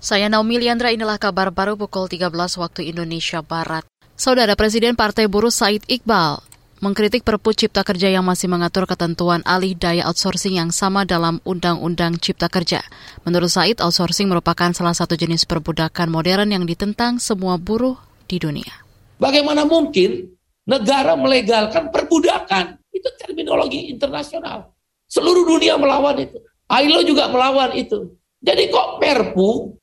Saya Naomi Liandra, inilah kabar baru pukul 13 waktu Indonesia Barat. Saudara Presiden Partai Buruh Said Iqbal mengkritik Perpu Cipta Kerja yang masih mengatur ketentuan alih daya outsourcing yang sama dalam Undang-Undang Cipta Kerja. Menurut Said, outsourcing merupakan salah satu jenis perbudakan modern yang ditentang semua buruh di dunia. Bagaimana mungkin negara melegalkan perbudakan? Itu terminologi internasional. Seluruh dunia melawan itu. ILO juga melawan itu. Jadi kok Perpu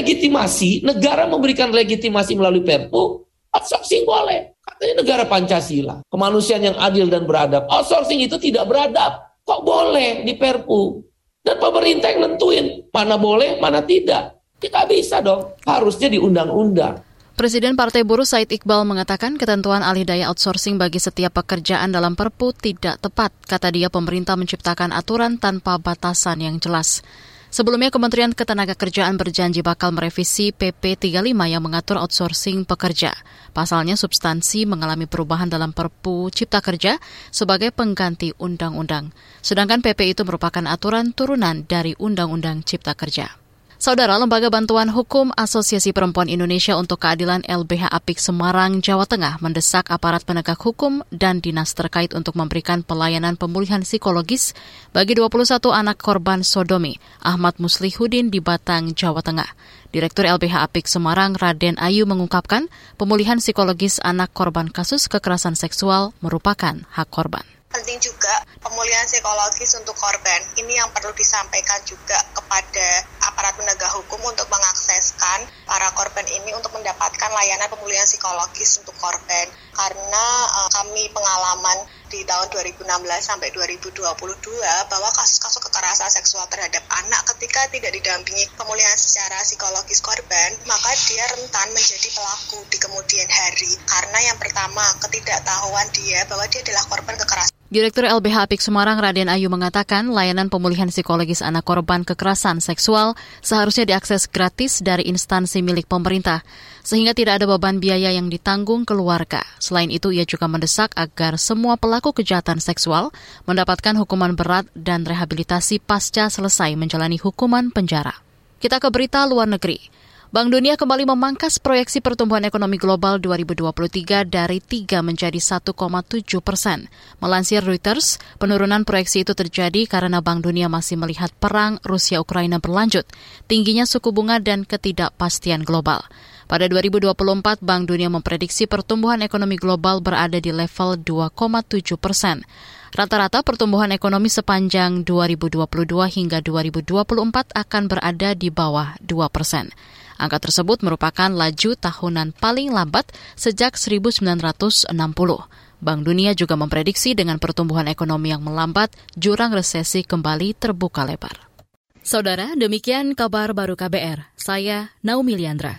legitimasi, negara memberikan legitimasi melalui Perpu, outsourcing boleh. Katanya negara Pancasila, kemanusiaan yang adil dan beradab. Outsourcing itu tidak beradab. Kok boleh di Perpu? Dan pemerintah yang nentuin mana boleh, mana tidak. Tidak bisa dong, harusnya di undang-undang. Presiden Partai Buruh Said Iqbal mengatakan ketentuan alih daya outsourcing bagi setiap pekerjaan dalam Perpu tidak tepat. Kata dia pemerintah menciptakan aturan tanpa batasan yang jelas. Sebelumnya Kementerian Ketenagakerjaan berjanji bakal merevisi PP 35 yang mengatur outsourcing pekerja. Pasalnya substansi mengalami perubahan dalam Perpu Cipta Kerja sebagai pengganti undang-undang. Sedangkan PP itu merupakan aturan turunan dari Undang-Undang Cipta Kerja. Saudara Lembaga Bantuan Hukum Asosiasi Perempuan Indonesia untuk Keadilan LBH Apik Semarang, Jawa Tengah mendesak aparat penegak hukum dan dinas terkait untuk memberikan pelayanan pemulihan psikologis bagi 21 anak korban sodomi Ahmad Muslihudin di Batang, Jawa Tengah. Direktur LBH Apik Semarang Raden Ayu mengungkapkan pemulihan psikologis anak korban kasus kekerasan seksual merupakan hak korban. Penting juga pemulihan psikologis untuk korban. Ini yang perlu disampaikan juga kepada aparat penegak hukum untuk mengakseskan para korban ini untuk mendapatkan layanan pemulihan psikologis untuk korban. Karena uh, kami pengalaman di tahun 2016 sampai 2022 bahwa kasus-kasus kekerasan seksual terhadap anak ketika tidak didampingi pemulihan secara psikologis korban, maka dia rentan menjadi pelaku di kemudian hari. Karena yang pertama, ketidaktahuan dia bahwa dia adalah korban kekerasan Direktur LBH Apik Semarang Raden Ayu mengatakan layanan pemulihan psikologis anak korban kekerasan seksual seharusnya diakses gratis dari instansi milik pemerintah, sehingga tidak ada beban biaya yang ditanggung keluarga. Selain itu, ia juga mendesak agar semua pelaku kejahatan seksual mendapatkan hukuman berat dan rehabilitasi pasca selesai menjalani hukuman penjara. Kita ke berita luar negeri. Bank Dunia kembali memangkas proyeksi pertumbuhan ekonomi global 2023 dari 3 menjadi 1,7 persen. Melansir Reuters, penurunan proyeksi itu terjadi karena Bank Dunia masih melihat perang Rusia-Ukraina berlanjut, tingginya suku bunga dan ketidakpastian global. Pada 2024, Bank Dunia memprediksi pertumbuhan ekonomi global berada di level 2,7 persen. Rata-rata pertumbuhan ekonomi sepanjang 2022 hingga 2024 akan berada di bawah 2 persen. Angka tersebut merupakan laju tahunan paling lambat sejak 1960. Bank Dunia juga memprediksi dengan pertumbuhan ekonomi yang melambat, jurang resesi kembali terbuka lebar. Saudara, demikian kabar baru KBR. Saya Naomi Liandra.